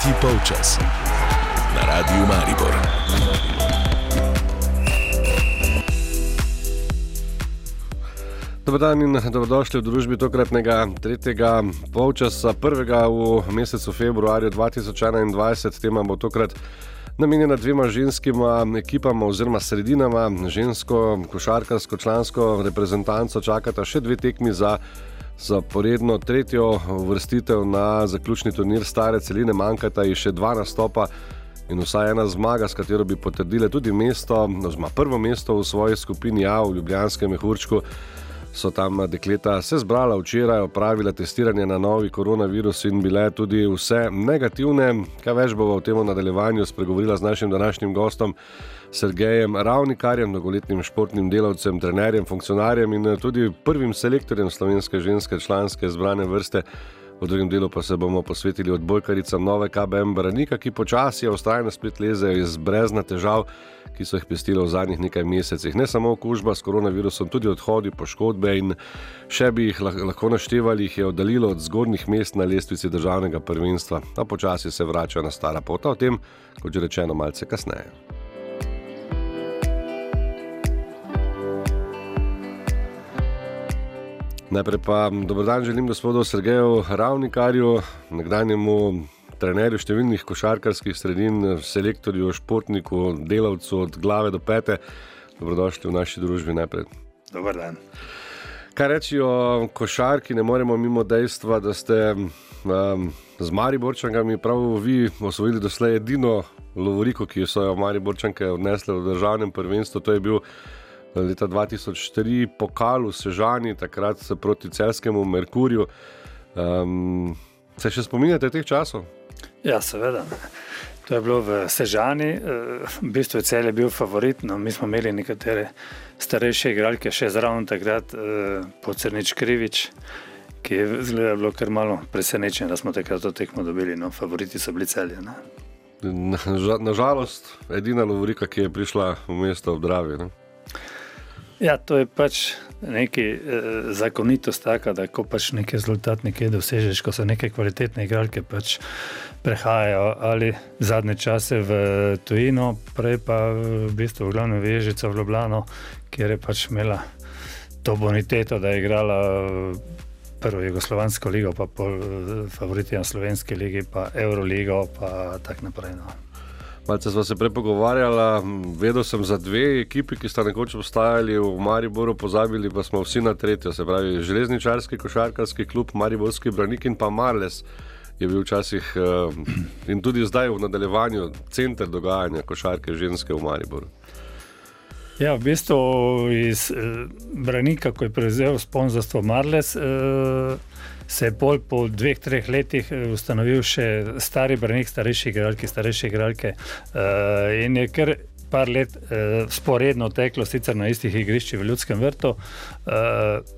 Tretji polčas na Radiu Maribor. Dobro dan in dobrodošli v družbi tokratnega tretjega polčasa, prvega v mesecu februarju 2021. Tema bo tokrat namenjena dvema ženskima ekipama oziroma sredinama. Žensko, košarkarsko, člansko reprezentanco čakata še dve tekmi za zaporedno tretjo vrstitev na zaključni turnir stare celine, manjkata ji še dva nastopa. In vsaj ena zmaga, s katero bi potrdili tudi mesto, oziroma prvo mesto v svoji skupini A v Ljubljanskem Mehurčku, so tam dekleta se zbrala včeraj, opravila testiranje na novi koronavirus in bile tudi vse negativne. Kaj več bo v tem nadaljevanju spregovorila z našim današnjim gostom, Sergejem Ravnikarjem, dolgoletnim športnim delavcem, trenerjem, funkcionarjem in tudi prvim selektorjem slovenske ženske članske zbrane vrste. V drugem delu pa se bomo posvetili odbojkaricam nove KBM Branika, ki počasi ustrajno spet lezejo iz brezna težav, ki so jih pestile v zadnjih nekaj mesecih. Ne samo okužba s koronavirusom, tudi odhodi, poškodbe in še bi jih lahko naštevali, jih je oddaljilo od zgornjih mest na lestvici državnega prvenstva, a počasi se vračajo na stara pota. O tem, kot že rečeno, malce kasneje. Najprej pa dobro dan želim gospodu Sergeju Ravnikarju, nekdanjemu trenerju številnih košarkarskih sredin, selektorju, športniku, delavcu od glave do pete. Dobrodošli v naši družbi najprej. Dobar dan. Kaj reči o košarki, ne moremo mimo dejstva, da ste um, z Mariborčankami prav vi osvojili doslej edino lovoriko, ki so jo Mariborčanke odnesle v državnem prvenstvu. To je bil leta 2003 pokal v Sežani, takrat proti celskemu Merkurju. Um, se še spominjate teh časov? Ja, seveda. To je bilo v Sežani, eh, v bistvu je cel je bil favorit. No, mi smo imeli nekatere starejše igralke, še zraven takrat, eh, Pocrnič Krivič, ki je zgleda, bilo kar malo presenečen, da smo takrat to tekmo dobili. No, favoriti so bili celje. Nažalost, na edina lovorika, ki je prišla v mesto v Dravi. Ne? Ja, to je pač neki eh, zakonitost, taka, da ko pač neki rezultat nekaj dosežeš, ko so neke kvalitetne igralke pač prehajajo ali zadnje čase v tujino, prej pa v bistvu v glavnem vežico v Ljubljano, kjer je pač imela to boniteto, da je igrala prvo Jugoslovansko ligo, pa pol eh, favoriti na slovenski ligi, pa Euroligo, pa tak naprej. No. Malce smo se prej pogovarjali, vedel sem za dve ekipi, ki sta nekoč obstajali v Mariboru, pozabili pa smo vsi na tretjo, se pravi Železničarski košarkarski klub, Mariborski branik in pa Marles. Je bil včasih eh, in tudi zdaj v nadaljevanju center dogajanja košarke ženske v Mariboru. Ja, v bistvu iz eh, Branika, ko je prevzel sponzorstvo Marles, eh, se je pol po dveh, treh letih eh, ustanovil še stari Branik, starejši igralke, starejše igralke. Eh, in je kar par let eh, sporedno teklo, sicer na istih igriščih v Ljudskem vrtu. Eh,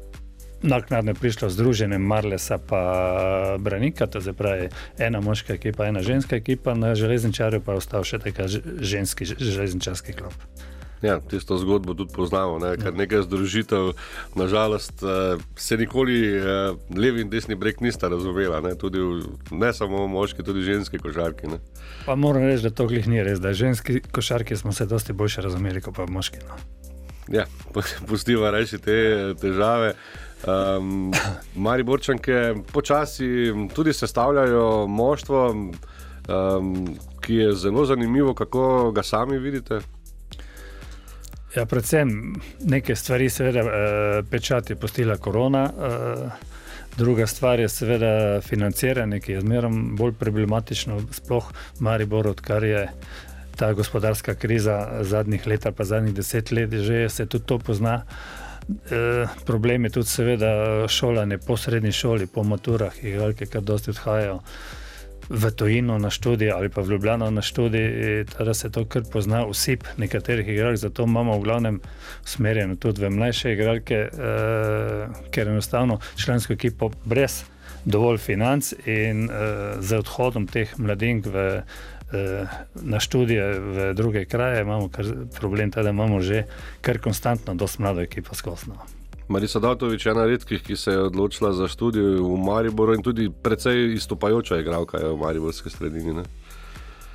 Naknadno je prišlo združenje Marlesa in Branika, to je ena moška ekipa, ena ženska ekipa, na železničarju pa je ostal še tako ženski železničarski klub. Ja, tisto zgodbo tudi poznamo, ne? kar nekaj združitev. Nažalost eh, se nikoli eh, levi in desni breg nista razumela, ne? tudi v, ne samo moški, tudi ženski košarki. Ne? Pa moram reči, da to glih ni res, da ženski košarki smo se dosti boljše razumeli kot pa moški. No? Ja, pustiva reči te težave. Um, Mari Borčanke počasi tudi sestavljajo moštvo, um, ki je zelo zanimivo, kako ga sami vidite. Ja, predvsem neke stvari, seveda, eh, pečati postila korona. Eh, druga stvar je seveda financiranje, ki je zmeraj bolj problematično, sploh Maribor, odkar je ta gospodarska kriza zadnjih let, pa zadnjih deset let, že se tudi to pozna. E, problem je tudi, seveda, šolanje po srednji šoli, po maturah, igralke, kar dosti odhajajo v Tojino na študij ali pa v Ljubljano na študij, da se to kar pozna usip nekaterih igralk, zato imamo v glavnem usmerjeno tudi v mlajše igralke, eh, ker enostavno člansko ekipo brez dovolj financ in eh, z odhodom teh mladink v, eh, na študije v druge kraje imamo kar problem, da imamo že kar konstantno dosti mlado ekipo skosno. Marisa Datovič je ena redkih, ki se je odločila za študij v Mariboru in tudi precej izstopajoča igralka je v Mariborski sredini. Ne?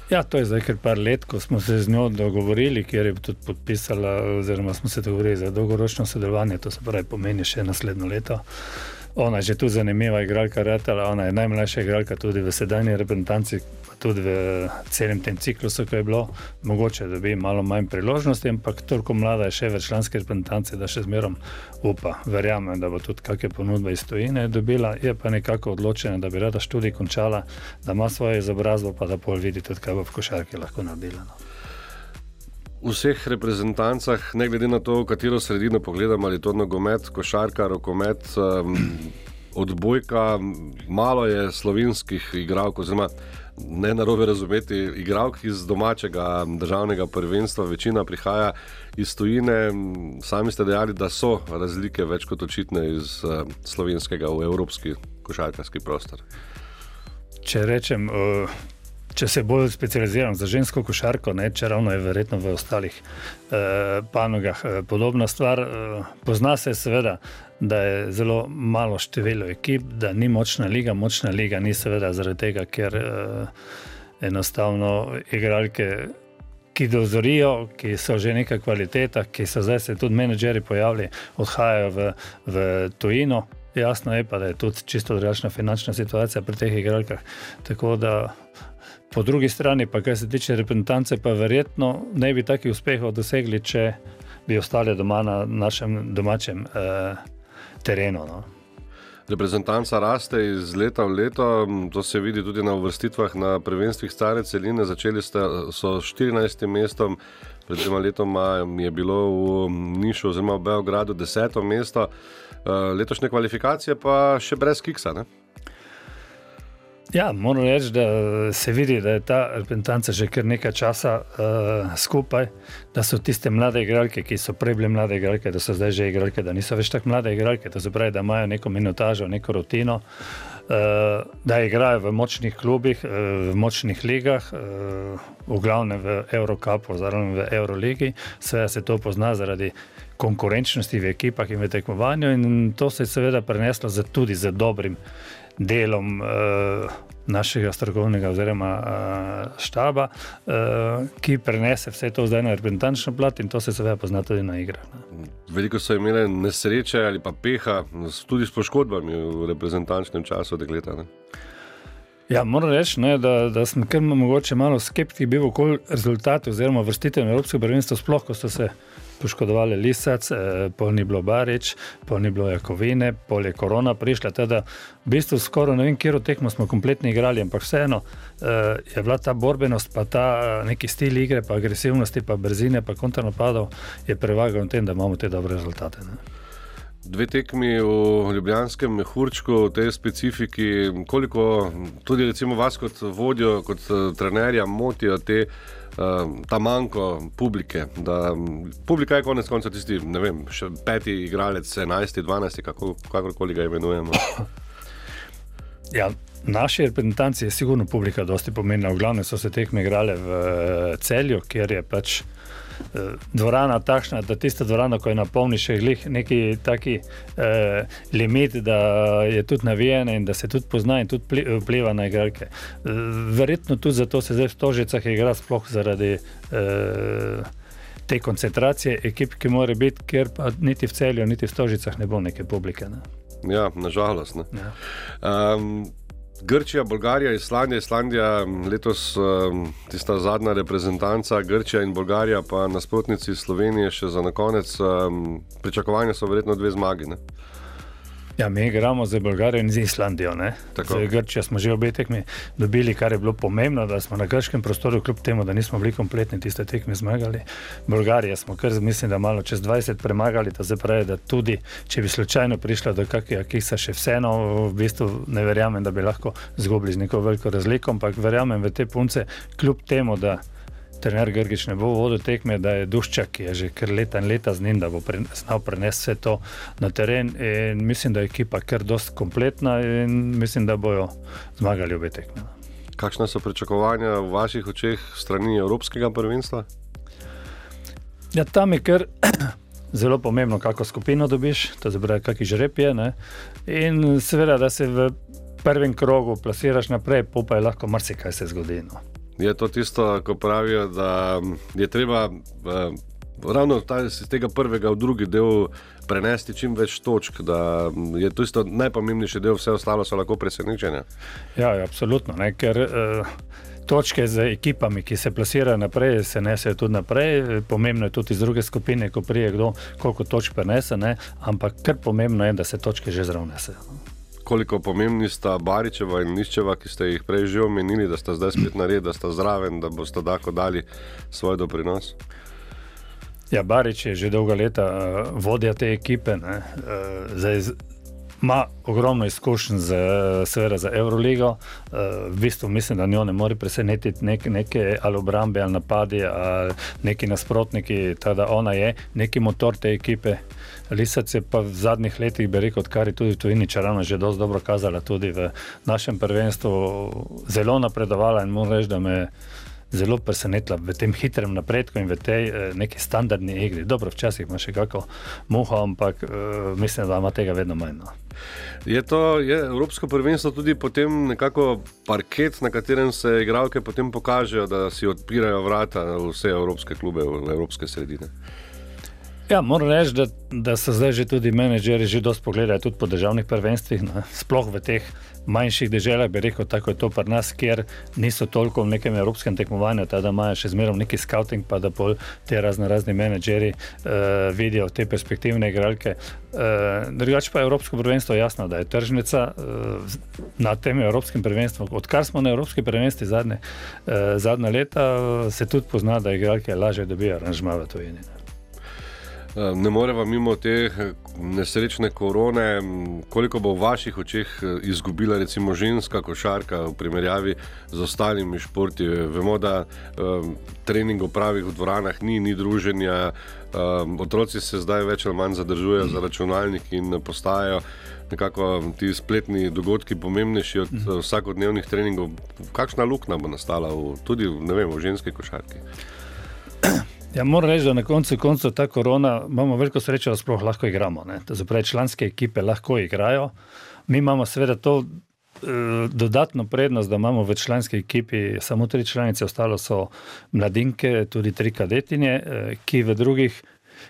Ja, to je zdaj kar par let, ko smo se z njo dogovorili, ker je tudi podpisala, oziroma smo se dogovorili za dolgoročno sodelovanje, to se pravi pomeni še naslednjo leto. Ona je že tu zanimiva igralka, Retala, ona je najmlajša igralka tudi v sedajni reprezentanci, tudi v celem tem ciklusu, ki je bilo, mogoče da bi malo manj priložnosti, ampak toliko mlada je še v članski reprezentanci, da še zmerom upa, verjamem, da bo tudi kakšne ponudbe iz tujine dobila, je pa nekako odločena, da bi rada študij končala, da ima svojo izobrazbo, pa da pol vidi tudi, kaj bo v košarki lahko naredila. No. V vseh reprezentancah, ne glede na to, v katero sredino pogledamo, ali to nogomet, košarka, rokomet, odbojka, malo je slovenskih igralcev, oziroma ne na robe razumeti, igralk iz domačega državnega prvenstva, večina prihaja iz tujine. Sami ste dejali, da so razlike več kot očitne iz uh, slovenskega v evropski košarkarski prostor. Če rečem, uh, če se bolj specializiram za žensko košarko, ne, če ravno je verjetno v ostalih uh, panogah uh, podobna stvar, uh, pozna se seveda da je zelo malo število ekip, da ni močna liga. Močna liga ni seveda zaradi tega, ker uh, enostavno igralke, ki dozorijo, ki so že neka kvaliteta, ki so zdaj se tudi menedžeri pojavili, odhajajo v, v tujino. Jasno je pa, da je tudi čisto drugačna finančna situacija pri teh igralkah. Tako da po drugi strani, pa kar se tiče reprezentance, pa verjetno ne bi takih uspehov dosegli, če bi ostali doma na našem domačem. Uh, terenu. No. Reprezentanca raste iz leta v leto, to se vidi tudi na vrstitvah na prvenstvih stare celine. Začeli ste s 14. mestom, pred dvema letoma je bilo v Nišu oziroma v Beogradu 10. mesto, eh, letošnje kvalifikacije pa še brez kiksa. Ne? Ja, moram reči, da se vidi, da je ta reprezentanca že kar nekaj časa uh, skupaj, da so tiste mlade igralke, ki so prej bile mlade igralke, da so zdaj že igralke, da niso več tako mlade igralke, da, pravi, da imajo neko minutažo, neko rutino, uh, da igrajo v močnih klubih, uh, v močnih ligah, uh, v glavnem v Evropi, oziroma v Euroligi. Vse se to pozna zaradi konkurenčnosti v ekipah in v tekmovanju, in to se je seveda preneslo tudi z dobrim delom uh, našega strokovnega oziroma uh, štaba, uh, ki prenese vse to zdaj na reprezentančno plat in to se seveda pozna tudi na igrah. Veliko so imeli nesreče ali pa peha, tudi s poškodbami v reprezentančnem času, dekleta. Ne? Ja, moram reči, ne, da, da sem kar mogoče malo skeptik bil okoli rezultatov oziroma vrstitev na Evropsko prvenstvo, sploh ko so se poškodovali Lisac, eh, pol ni bilo Barič, pol ni bilo Jakovine, pol je korona prišla. Teda, v bistvu skoraj ne vem, kje tekmo smo kompletno igrali, ampak vseeno eh, je bila ta borbenost, pa ta eh, neki stil igre, pa agresivnosti, pa brzine, pa kontranapadov je prevagal v tem, da imamo te dobre rezultate. Ne. Dve tekmi v Ljubljanskem mehurčku, v tej specifiki, koliko tudi vas kot vodjo, kot trenerja motijo te ta manjko publike. Da, publika je konec konca tisti, ne vem, še peti igralec, enajsti, dvanajsti, kako, kakorkoli ga imenujemo. Ja, naši reprezentanci je sigurno publika dosti pomenila. V glavnem so se tekme igrale v eh, celju, kjer je pač. Eh, dvorana takšna, da tista dvorana, ko je napolni še glih neki taki eh, limit, da je tudi navijena in da se tudi pozna in tudi vpliva na igralke. Eh, verjetno tudi zato se zdaj v Tožicah igra sploh zaradi eh, te koncentracije ekip, ki mora biti, ker pa niti v celju, niti v Tožicah ne bo neke publike. Ne. Ja, nažalost. Ne. Ja. Um, Grčija, Bolgarija, Islandija, Islandija letos tista zadnja reprezentanca, Grčija in Bolgarija, pa nasprotnici Slovenije še za konec. Pričakovanja so verjetno dve zmagi. Ne? Ja, mi igramo z Bolgarijo in z Islandijo. Z Grčijo smo že obe tekmi dobili, kar je bilo pomembno, da smo na grškem prostoru, kljub temu, da nismo bili kompletni tiste tekme zmagali. Bolgarijo smo kar, mislim, da malo čez 20 premagali, to se pravi, da tudi če bi slučajno prišla do kakega kisa, še vseeno, v bistvu ne verjamem, da bi lahko zgubili z neko veliko razliko, ampak verjamem v te punce, kljub temu, da trener Grgič ne bo vodil tekme, da je Duščak, ki je že kar leta in leta z njim, da bo pre, znal prenesti vse to na teren. In mislim, da je ekipa kar dost kompletna in mislim, da bojo zmagali obe tekme. Kakšna so pričakovanja v vaših očeh strani Evropskega prvenstva? Ja, tam je kar zelo pomembno, kako skupino dobiš, to je pravi, kakšni žreb je. Ne? In seveda, da se v prvem krogu plasiraš naprej, pa je lahko marsikaj se zgodi. Je to tisto, ko pravijo, da je treba uh, ravno iz tega prvega v drugi del prenesti čim več točk, da je to isto najpomembnejši del, vse ostalo so lahko presenečenja. Ja, ja, absolutno. Ne, ker, uh, Točke z ekipami, ki se plasirajo naprej, se nesejo tudi naprej. Pomembno je tudi iz druge skupine, ko prije kdo, koliko točk prenese, ne? ampak kar pomembno je, da se točke že zravnesejo. Koliko pomembni sta Baričeva in Niščeva, ki ste jih prej že omenili, da sta zdaj spet na redu, da sta zraven, da boste tako dali svoj doprinos? Ja, Barič je že dolga leta uh, vodja te ekipe. Uh, zdaj, ima ogromno izkušenj z, za Euroligo. Uh, v bistvu mislim, da njo ne more presenetiti nek, neke ali obrambe, ali napadi, ali neki nasprotniki. Tada ona je neki motor te ekipe. Lisac je pa v zadnjih letih, bi rekel, odkar je tudi tu in čarano že dosti dobro kazala, tudi v našem prvenstvu zelo napredovala in moram reči, da me zelo presenetila v tem hitrem napredku in v tej eh, neki standardni igri. Dobro, včasih ima še kako muha, ampak eh, mislim, da ima tega vedno manj. No. Je to je Evropsko prvenstvo tudi potem nekako parket, na katerem se igralke potem pokažejo, da si odpirajo vrata vse evropske klube, evropske sredine? Ja, moram reči, da, da so zdaj že tudi menedžeri že dosti pogledali tudi po državnih prvenstvih, ne? sploh v teh manjših državah, bi rekel, tako je to pri nas, kjer niso toliko v nekem evropskem tekmovanju, da imajo še zmeraj neki scouting, pa da pol te razne razni menedžeri uh, vidijo te perspektivne igralke. Uh, drugače pa je Evropsko prvenstvo jasno, da je tržnica uh, na tem Evropskem prvenstvu. Odkar smo na Evropski prvenstvi zadnje, uh, zadnje leta, se tudi pozna, da igralke lažje dobijo aranžma v tujini. Eh, ne moremo mimo te eh, nesrečne korone, koliko bo v vaših očeh eh, izgubila recimo ženska košarka v primerjavi z ostalimi športi. Vemo, da um, pravih v dvoranah ni, ni druženja, um, otroci se zdaj več ali manj zadržujejo za računalnik in postajajo. Nekako ti spletni dogodki pomembnejši od uh, vsakodnevnih treningov. Kakšna luknja bo nastala v, tudi vem, v ženski košarki? Ja, moram reči, da na koncu koncev ta korona imamo veliko srečo, da sploh lahko igramo. Zapravi, članske ekipe lahko igrajo. Mi imamo seveda to eh, dodatno prednost, da imamo v članski ekipi samo tri članice, ostalo so mladinke, tudi tri kadetinje, eh, ki v drugih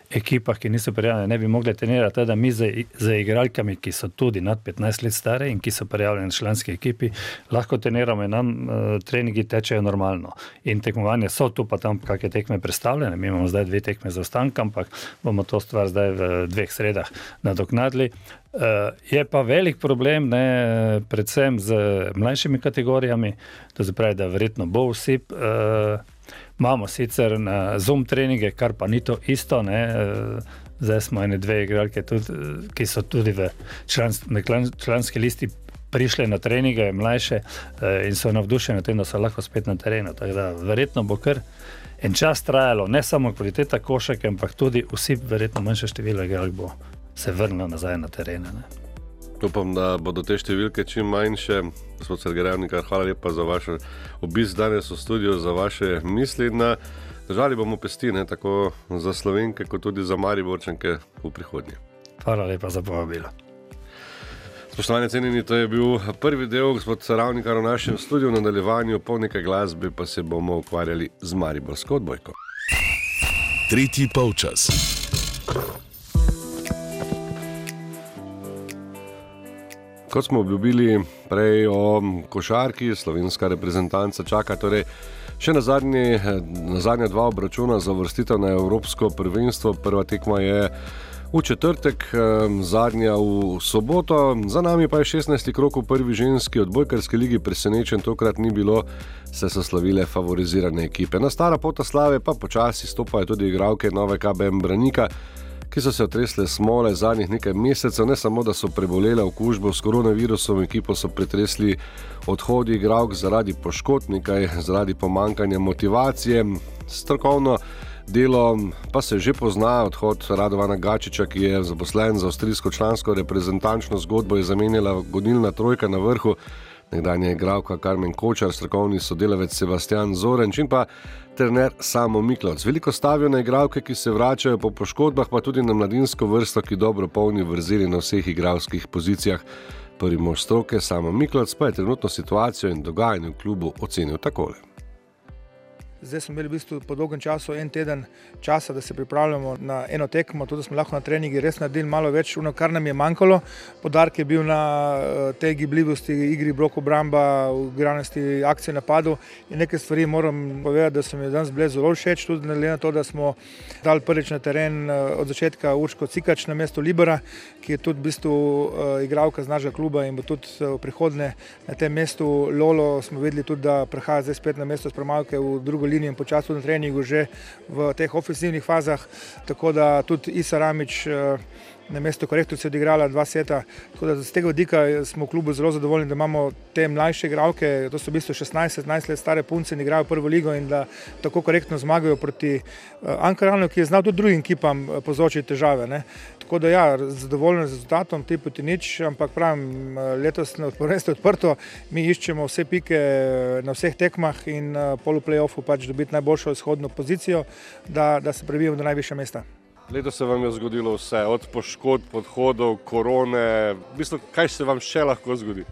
ekipah, ki niso prijavljene, ne bi mogli trenirati. Teda mi z, z igralkami, ki so tudi nad 15 let stare in ki so prijavljeni v članski ekipi, lahko treniramo in nam uh, treningi tečejo normalno. In tekmovanje so tu, pa tam kakšne tekme predstavljene. Mi imamo zdaj dve tekme za ostanek, ampak bomo to stvar zdaj v dveh sredah nadoknadili. Uh, je pa velik problem, ne, predvsem z mlajšimi kategorijami, to se pravi, da verjetno bo vsi. Uh, Imamo sicer na Zoom treninge, kar pa ni to isto. Ne. Eh, zdaj smo ene dve igralke, tudi, ki so tudi v članski listi prišle na treninge, mlajše eh, in so navdušene, tem, da so lahko spet na terenu. Da, verjetno bo kar en čas trajalo, ne samo kvaliteta košake, ampak tudi vsi, verjetno manjše število igralk bo se vrnilo nazaj na terene. Ne. Upam, da bodo te številke čim manjše. Gospod Sergejevnik, hvala lepa za vaš obisk danes v studiu, za vaše misli. Držali bomo pesti, ne, tako za slovenke, kot tudi za mariborčanke v prihodnje. Hvala lepa za povabilo. Spoštovani cenjeni, to je bil prvi del, gospod Ravnikar, v našem studiu. V nadaljevanju po nekaj glasbe pa se bomo ukvarjali z mariborsko odbojko. Tretji polčas. Kot smo obljubili prej o košarki, slovenska reprezentanca čaka torej še na, zadnji, na zadnja dva obračuna za vrstitev na Evropsko prvenstvo. Prva tekma je v četrtek, zadnja v soboto, za nami pa je 16. krok v prvi ženski odbojkarski ligi. Presenečen tokrat ni bilo, se so slavile favorizirane ekipe. Na stara pota slave pa počasi stopajo tudi igralke nove KBM Branika ki so se otresle smole zadnjih nekaj mesecev, ne samo da so prebolele okužbo s koronavirusom, ekipo so pretresli odhodi igralk zaradi poškodb, nekaj zaradi pomankanja motivacije, strokovno. Delo pa se že pozna, odhod Radovana Gačiča, ki je zaposlen za avstrijsko člansko reprezentančno zgodbo, je zamenjala gonilna trojka na vrhu. Nekdanja igralka Karmen Kočar, strokovni sodelavec Sebastian Zorenč in pa trener Samo Miklovc. Veliko stavijo na igralke, ki se vračajo po poškodbah, pa tudi na mladinsko vrsto, ki dobro polni vrzeli na vseh igralskih pozicijah. Prvi mož stroke, Samo Miklovc, pa je trenutno situacijo in dogajanje v klubu ocenil takole. Zdaj smo imeli v bistvu po dolgem času en teden časa, da se pripravljamo na eno tekmo, tudi da smo lahko na treningi res naredili malo več, ono, kar nam je manjkalo. Podarek je bil na eh, tej gibljivosti, igri, bloku obramba, ugranosti, akcije napadu in nekaj stvari moram povedati, da so mi danes bile zelo všeč, tudi na to, da smo dali prvič na teren eh, od začetka Urško Cikač na mesto Libera, ki je tudi v bistvu uh, igralka z našega kluba in bo tudi v prihodnje na tem mestu Lolo smo videli tudi, da prehaja zdaj spet na mesto spremavke v drugo linijo in počasno na treningu že v teh ofensivnih fazah, tako da tudi Isa Ramič uh, na mesto korektorja odigrala dva seta. Tako da z tega vidika smo v klubu zelo zadovoljni, da imamo te mlajše igralke, to so v bistvu 16-17 let stare punce in igrajo prvo ligo in da tako korektno zmagajo proti uh, Ankaranu, ki je znal tudi drugim ekipam uh, povzročiti težave. Ne. Tako da ja, zadovoljen z rezultatom, ti poti nič, ampak pravim, uh, letos na prvenstvu odprto, mi iščemo vse pike na vseh tekmah in polu-playoffu pač dobiti najboljšo izhodno pozicijo, da, da se prebijemo do najvišja mesta. Leto se vam je zgodilo vse, od poškodb, odhodov, korone. V bistvu, kaj se vam še lahko zgodi?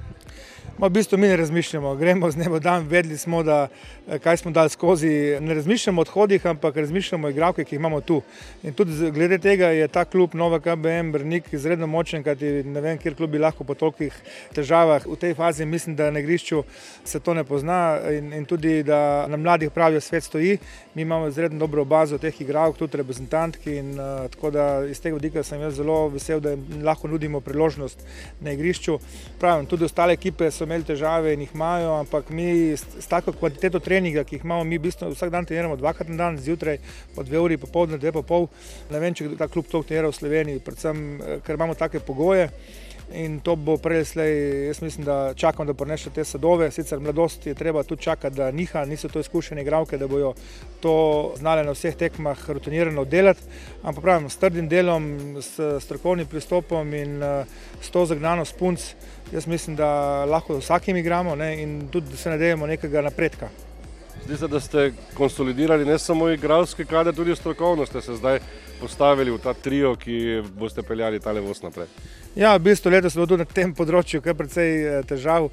Ma, v bistvu mi ne razmišljamo, gremo z nebo dan, vedeli smo, da eh, kaj smo dali skozi. Ne razmišljamo o odhodih, ampak razmišljamo o igralkah, ki jih imamo tu. In tudi glede tega je ta klub Nova KBM Brnik izredno močen, kajti ne vem, kjer klub bi lahko po tolikih težavah. V tej fazi mislim, da na igrišču se to ne pozna in, in tudi, da na mladih pravijo, svet stoji. Mi imamo izredno dobro bazo teh igralk, tudi reprezentantki in uh, tako da iz tega vidika sem jaz zelo vesel, da jim lahko nudimo priložnost na igrišču. Pravim, tudi ostale ekipe so imeli težave in jih imajo, ampak mi s tako kvantiteto treninga, ki jih imamo, mi v bistvu vsak dan treniramo dvakrat na dan, zjutraj po dve uri, popoldne, dve pa pol. Ne vem, če ta klub to trenira v Sloveniji, predvsem eh, ker imamo take pogoje. In to bo prej, slej, jaz mislim, da čakam, da prenese te sadove. Sicer mladosti je treba tudi čakati, da niha, niso to izkušene igralke, da bojo to znale na vseh tekmah rutinirano delati. Ampak pravim, s trdim delom, s strokovnim pristopom in uh, s to zagnanost punc, jaz mislim, da lahko vsakim igramo ne, in tudi se nadejemo nekega napredka. Zdi se, da ste konsolidirali ne samo igralske kade, tudi strokovno ste se zdaj postavili v ta trio, ki boste peljali tale voz naprej. Ja, v bistvu letos smo tudi na tem področju kar precej eh, težav,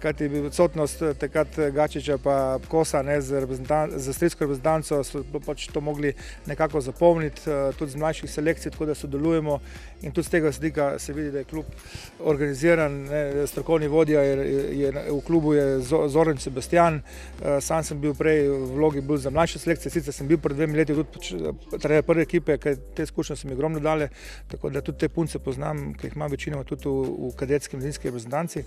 kajti odsotnost eh, takrat eh, Gačiča pa Kosa ne, z, z strijsko reprezentanco so pač to mogli nekako zapolniti, tudi z mlajših selekcij, tako da sodelujemo. In tudi z tega sedika se vidi, da je klub organiziran, ne, strokovni vodja je, je v klubu je Zoran Sebastian, sam sem bil prej v vlogi bolj za mlajše selekcije, sicer sem bil pred dvemi leti tudi pač, trener prve ekipe, ker te izkušnje so mi ogromno dale, tako da tudi te punce poznam, ki jih imam večinoma tudi v, v kadetski mladinski reprezentanci.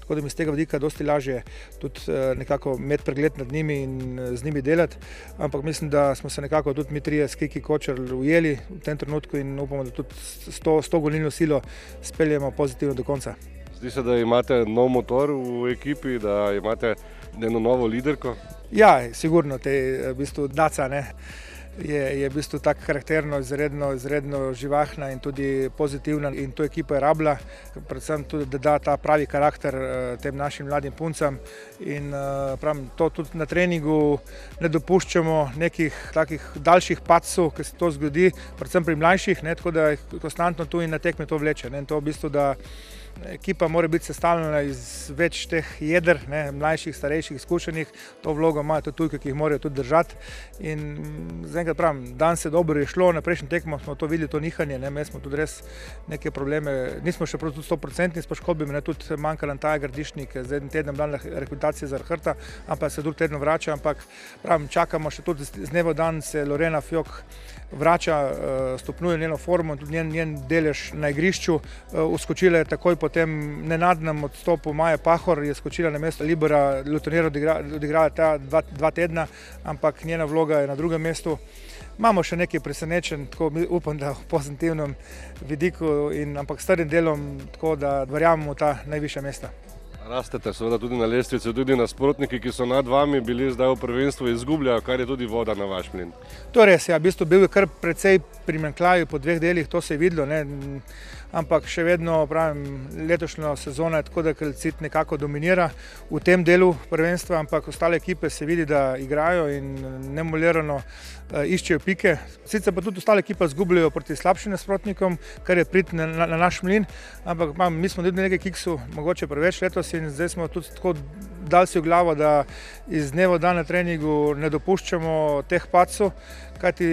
Tako da mi z tega vidika dosti lažje tudi eh, nekako imeti pregled nad njimi in eh, z njimi delati. Ampak mislim, da smo se nekako tudi mi trije skiki kočer ujeli v tem trenutku in upamo, da tudi s to, s to golilno silo speljemo pozitivno do konca. Zdi se, da imate nov motor v ekipi, da imate eno novo liderko. Ja, sigurno, te v bistvu daca. Ne? Je, je v bistvu tako karakterno, izredno, izredno živahna in tudi pozitivna. In to ekipa je rabila, predvsem tudi, da da ta pravi karakter uh, tem našim mladim puncam. In uh, pravim, to tudi na treningu ne dopuščamo nekih takih daljših pacov, ki se to zgodi, predvsem pri mlajših, ne, tako da jih konstantno tu in na tekme to vleče. Ne, to v bistvu, Ekipa mora biti sestavljena iz več teh jeder, ne, mlajših, starejših, izkušenih, to vlogo imajo tudi tujke, ki jih morajo tudi držati. In zaenkrat pravim, dan se dobro je šlo, na prejšnjem tekmu smo to videli, to nihanje, ne, mi smo tudi res neke probleme, nismo še prav tudi 100% s poškodbami, ne, tudi manjka nam ta gardišnik, zdaj en teden bila rekrutacija za Hrta, ampak se drug teden vrača, ampak pravim, čakamo še tudi z dnevo dan se Lorena Fjok vrača, eh, stopnjuje njeno formo tudi njen, njen delež na igrišču. Uskočila eh, je takoj po tem nenadnem odstopu Maja Pahor, je skočila na mesto Libera, Lutonira odigrala ta dva, dva tedna, ampak njena vloga je na drugem mestu. Imamo še nekaj presenečen, tako upam, da v pozitivnem vidiku, in, ampak s trdim delom, tako da verjamemo v ta najvišja mesta. Rastete, seveda tudi na lestvici, tudi nasprotniki, ki so nad vami bili zdaj v prvenstvu, izgubljajo, kar je tudi voda na vaš mlin. To je res, ja, v bistvu bil je kar precej primankljaj po dveh delih, to se je videlo. Ne. Ampak še vedno pravim, letošnjo sezono je tako, da Kalcit nekako dominira v tem delu prvenstva, ampak ostale ekipe se vidi, da igrajo in nemolirano uh, iščejo pike. Sicer pa tudi ostale ekipe zgubljajo proti slabšim nasprotnikom, kar je prid na, na, na naš mlin, ampak pa, mi smo tudi nekaj kiksu, mogoče preveč letos in zdaj smo tudi tako dal si v glavo, da iz dneva v dan na treningu ne dopuščamo teh pacov, kajti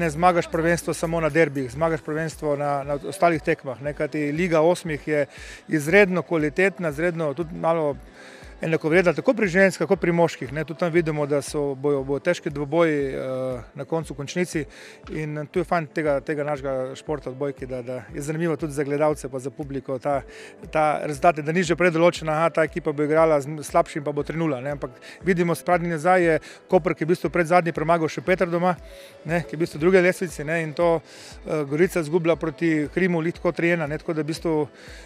ne zmagaš prvenstvo samo na derbih, zmagaš prvenstvo na, na ostalih tekmah. Ne, kajti Liga osmih je izredno kvalitetna, izredno tudi malo enakovredna, tako pri ženskah, kot pri moških. Ne. Tudi tam vidimo, da so bojo, bojo težki dvoboji uh, na koncu končnici in tu je fajn tega, tega našega športa odbojki, da, da je zanimivo tudi za gledalce, pa za publiko ta, ta rezultat, da ni že predoločena, da ta ekipa bo igrala z slabšim, pa bo trenula. Ne. Ampak vidimo, spradnji nazaj je Koper, ki je v bistvu pred zadnji premagal še Petr doma, ne, ki je v bistvu druge lesvice ne, in to uh, Gorica zgubila proti Krimu, litko trijena, ne, tako da v bistvu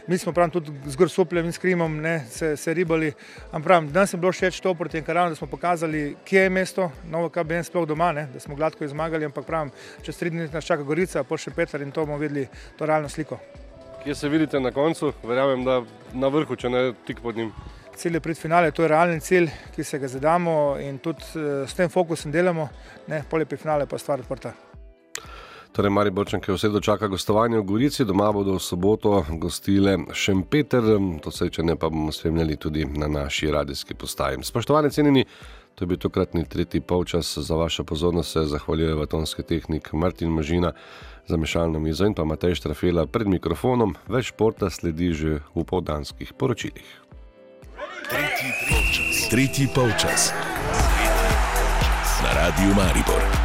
mi smo prav tudi z Gorsupljem in s Krimom ne, se, se ribali. Ampak danes je bilo všeč to proti Enkaranu, da smo pokazali, kje je mesto, novo KBN sploh doma, ne? da smo gladko zmagali, ampak pravim, čez tri dni nas čaka Gorica, pa še Petr in to bomo videli to realno sliko. Kje se vidite na koncu? Verjamem, da na vrhu, če ne tik pod njim. Cilj je pred finale, to je realni cilj, ki se ga zadamo in tudi uh, s tem fokusom delamo, ne, polje pri finale pa stvar odprta. Torej, Mariborčan, ki vse dočaka gostovanje v Gorici, doma bodo v soboto gostile Šempeter, to srečanje pa bomo spremljali tudi na naši radijski postaji. Spoštovani cenjeni, to je bil tokratni tretji polčas za vašo pozornost, se zahvaljuje vatonski tehnik Martin Mažina za mešalno mizo in pa Matej Štrafela pred mikrofonom, več športa sledi že v povdanskih poročilih. Tretji polčas. Tretji polčas. Na radiju Maribor.